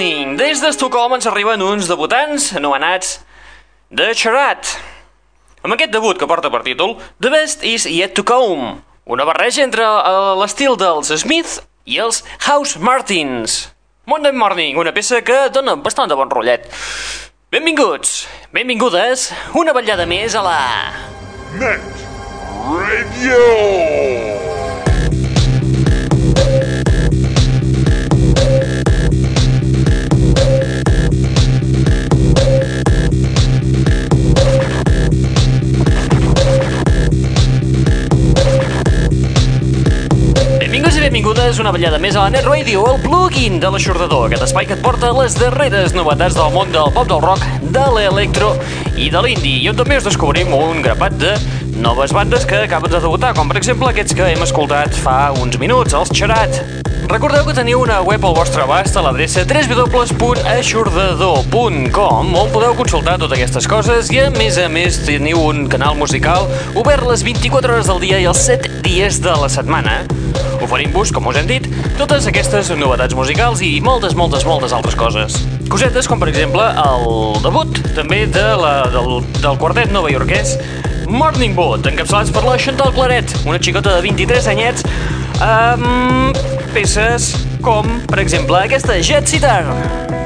Morning. Des d'Estocolm ens arriben uns debutants anomenats The Charat. Amb aquest debut que porta per títol The Best is Yet to Come, una barreja entre eh, l'estil dels Smith i els House Martins. Monday Morning, una peça que dona bastant de bon rotllet. Benvinguts, benvingudes, una vetllada més a la... Net Radio. Una vetllada més a la Net Radio, el plugin de l'aixordador, aquest espai que et porta les darreres novetats del món del pop, del rock, de l'electro i de l'indie, i on també us descobrim un grapat de noves bandes que acaben de debutar, com per exemple aquests que hem escoltat fa uns minuts, els Charat. Recordeu que teniu una web al vostre abast a l'adreça www.aixordador.com on podeu consultar totes aquestes coses i a més a més teniu un canal musical obert les 24 hores del dia i els 7 dies de la setmana oferint-vos, com us hem dit, totes aquestes novetats musicals i moltes, moltes, moltes altres coses. Cosetes com, per exemple, el debut també de la, del, del quartet novaiorquès Morning Boat, encapçalats per la Chantal Claret, una xicota de 23 anyets, amb peces com, per exemple, aquesta Jet Sitar.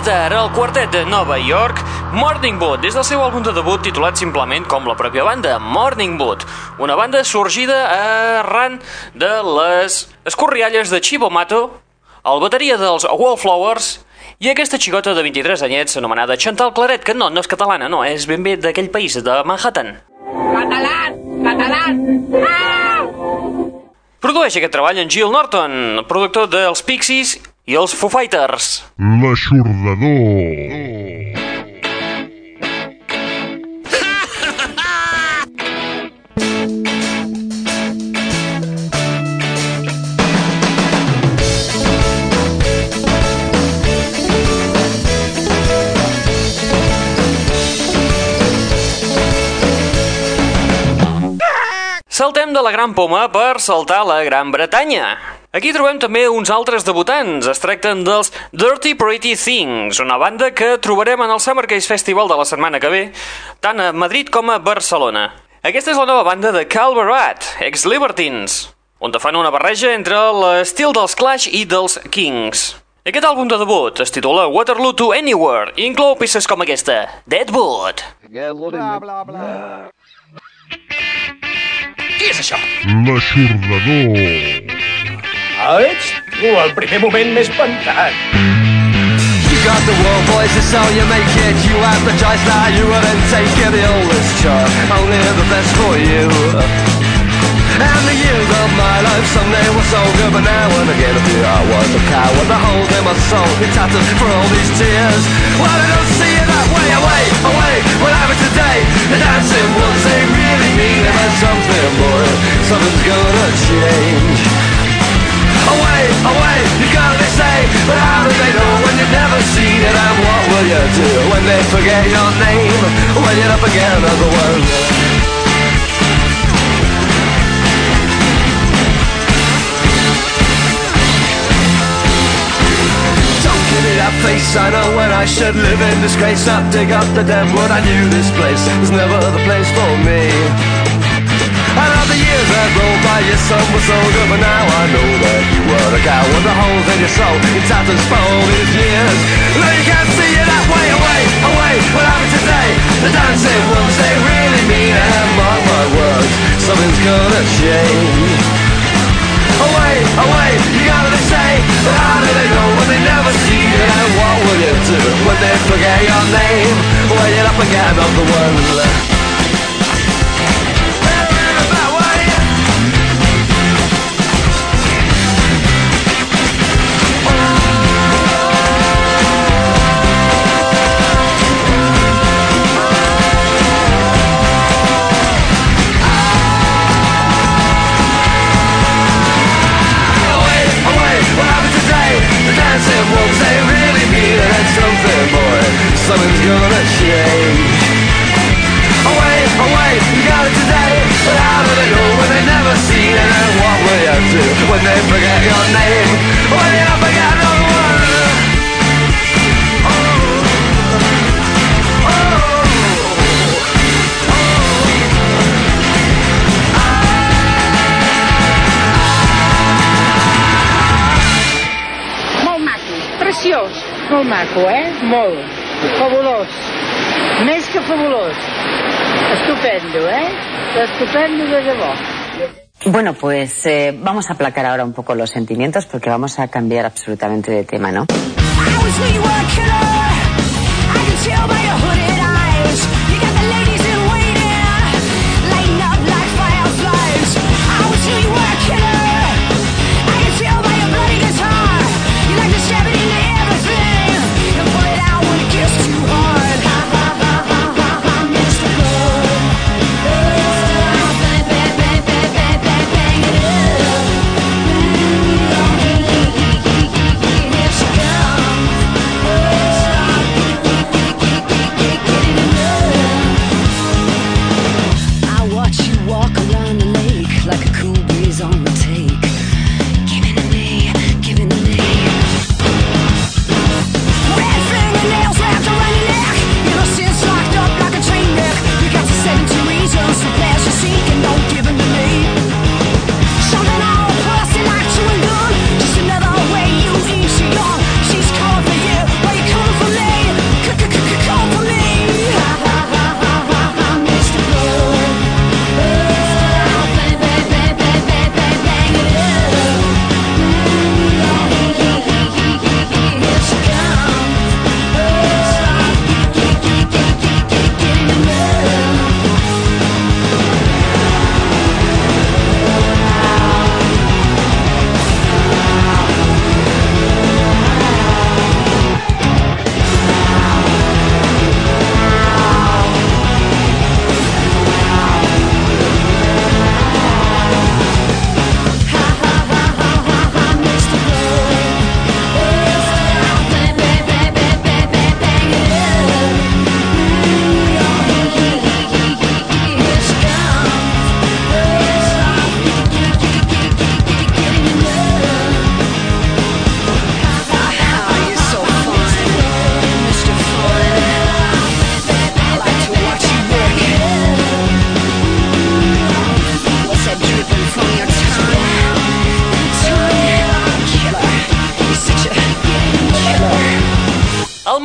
Jet Sitter, el quartet de Nova York, Morning Wood, des del seu àlbum de debut titulat simplement com la pròpia banda, Morning Wood, una banda sorgida arran de les escorrialles de Chibo Mato, el bateria dels Wallflowers i aquesta xicota de 23 anyets anomenada Chantal Claret, que no, no és catalana, no, és ben bé d'aquell país, de Manhattan. Catalán! Catalán! Ah! Produeix aquest treball en Jill Norton, productor dels Pixies i els Foo Fighters. L'aixordador. Saltem de la Gran Poma per saltar a la Gran Bretanya. Aquí trobem també uns altres debutants. Es tracten dels Dirty Pretty Things, una banda que trobarem en el Summer Case Festival de la setmana que ve, tant a Madrid com a Barcelona. Aquesta és la nova banda de Cal Barat, ex-Libertines, on fan una barreja entre l'estil dels Clash i dels Kings. Aquest àlbum de debut es titula Waterloo to Anywhere i inclou peces com aquesta, Deadwood. Qui és això? L'aixordador. Ets tu, el primer moment m'he espantat. You got the world boys to sell you make it. You choice now you wouldn't take it The oldest chart, only the best for you. And the years of my life someday were so good But now and again I feel I was a coward The holes in my soul get tattered for all these tears. Well I don't see it that way, away, away What happened you do when they forget your name When you're up again the world Don't give me that face, I know when I should live in disgrace. I'd dig up the damn wood, I knew this place was never the place for me that rolled by, your son was so good But now I know that you were a cow With the holes in your soul, in tatters for all these years. Now you can't see it that way, away, away. What happened today? The dancing ones, they really mean it And mark my words, something's gonna change. Away, away, you gotta say But how do they know when they never see it And what will you do when they forget your name? When you're up again on the world away, preciós, molt maco, eh? Molt. Fabulós. Més que fabulós. Estupendo, ¿eh? Estupendo de debò. Bueno, pues eh, vamos a aplacar ahora un poco los sentimientos porque vamos a cambiar absolutamente de tema, ¿no?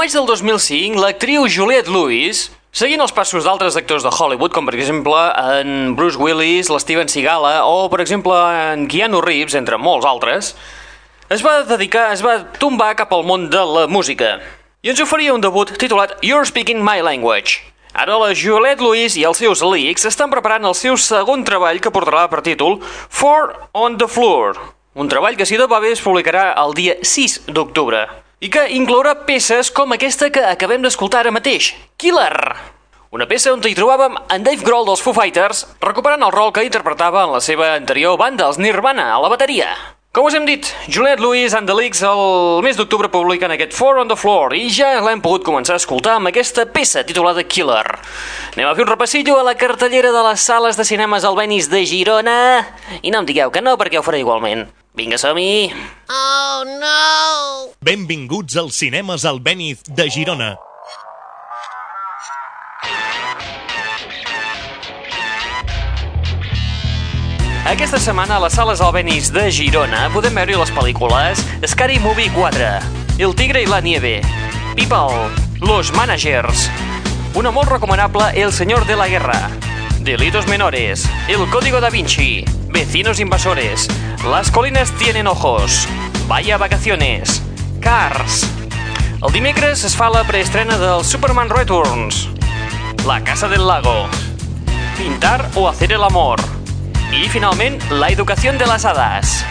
Maig del 2005, l'actriu Juliette Lewis, seguint els passos d'altres actors de Hollywood, com per exemple en Bruce Willis, l'Steven Seagal o per exemple en Keanu Reeves, entre molts altres, es va dedicar, es va tombar cap al món de la música i ens oferia un debut titulat You're Speaking My Language. Ara la Juliette Lewis i els seus leaks estan preparant el seu segon treball que portarà per títol Four on the Floor, un treball que si de va bé es publicarà el dia 6 d'octubre i que inclourà peces com aquesta que acabem d'escoltar ara mateix, Killer. Una peça on hi trobàvem en Dave Grohl dels Foo Fighters recuperant el rol que interpretava en la seva anterior banda, els Nirvana, a la bateria. Com us hem dit, Juliette Lewis and the Leaks el mes d'octubre publiquen aquest Four on the Floor i ja l'hem pogut començar a escoltar amb aquesta peça titulada Killer. Anem a fer un repassillo a la cartellera de les sales de cinemes Albenis de Girona i no em digueu que no perquè ho faré igualment. Vinga, som-hi! Oh, no! Benvinguts als cinemes Albéniz de Girona. Aquesta setmana a les sales Albenis de Girona podem veure les pel·lícules Scary Movie 4, El tigre i la nieve, People, Los Managers, una molt recomanable El señor de la guerra, Delitos menores, El código da Vinci, Vecinos invasores, Las colinas tienen ojos, Vaya vacaciones, Cars. El dimecres es fa la preestrena del Superman Returns, La casa del lago, Pintar o hacer el amor, i, finalment, la educació de les hadas.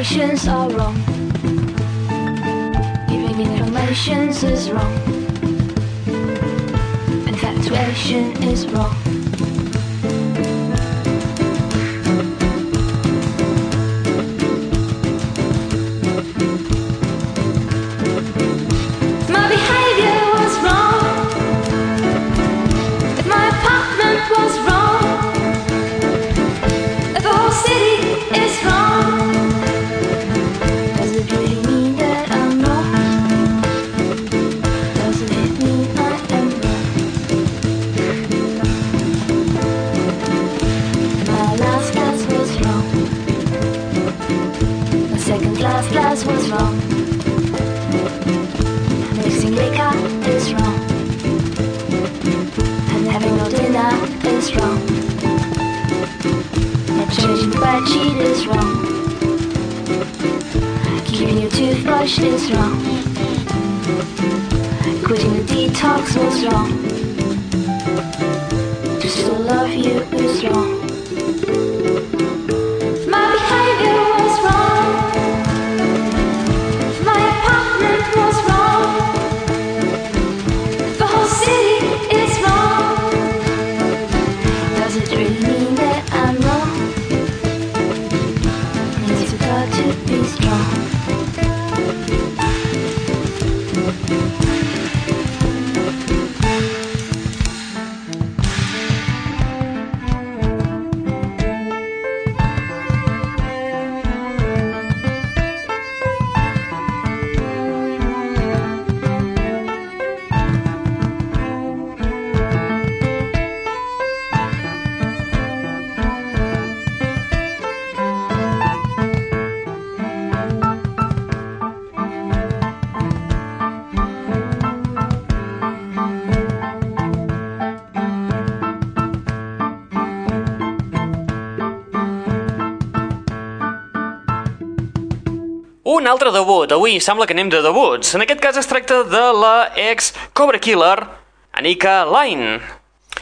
Conversations are wrong. Giving informations is wrong. Infatuation is wrong. Un altre debut. Avui sembla que anem de debuts. En aquest cas es tracta de la ex Cobra Killer, Anika Line.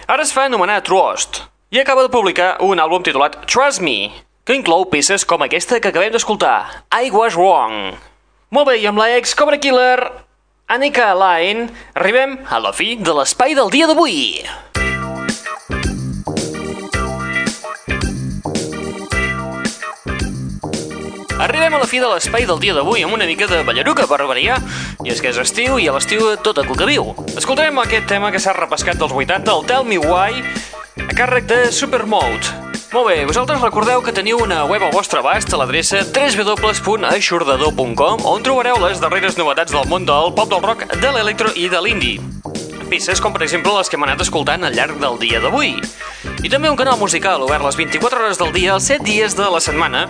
Ara es fa anomenar Trust i acaba de publicar un àlbum titulat Trust Me, que inclou peces com aquesta que acabem d'escoltar, I Was Wrong. Molt bé, i amb la ex Cobra Killer, Anika Line, arribem a la fi de l'espai del dia d'avui. Arribem a la fi de l'espai del dia d'avui amb una mica de ballaruca per variar, i és que és estiu i a l'estiu tot el que viu. Escoltarem aquest tema que s'ha repescat dels 80, el Tell Me Why, a càrrec de Supermode. Molt bé, vosaltres recordeu que teniu una web al vostre abast a l'adreça www.aixordador.com on trobareu les darreres novetats del món del pop del rock, de l'electro i de l'indie. Peces com per exemple les que hem anat escoltant al llarg del dia d'avui. I també un canal musical obert les 24 hores del dia, els 7 dies de la setmana,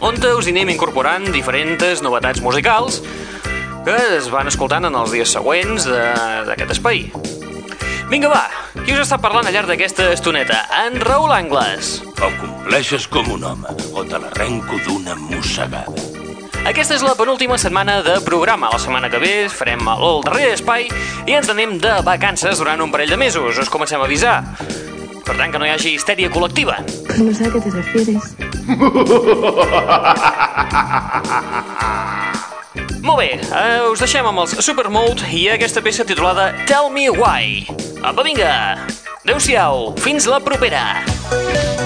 on us hi anem incorporant diferents novetats musicals que es van escoltant en els dies següents de- d'aquest espai. Vinga, va, qui us està parlant al llarg d'aquesta estoneta? En Raül Angles. O compleixes com un home, o te l'arrenco d'una mossegada. Aquesta és la penúltima setmana de programa. La setmana que ve farem el darrer espai i ens anem de vacances durant un parell de mesos. Us comencem a avisar. Per tant, que no hi hagi histèria col·lectiva. No sé a qué te refieres. Molt bé, eh, us deixem amb els Supermode i aquesta peça titulada Tell Me Why. Apa, vinga! Adéu-siau, fins la propera! L'aixordador.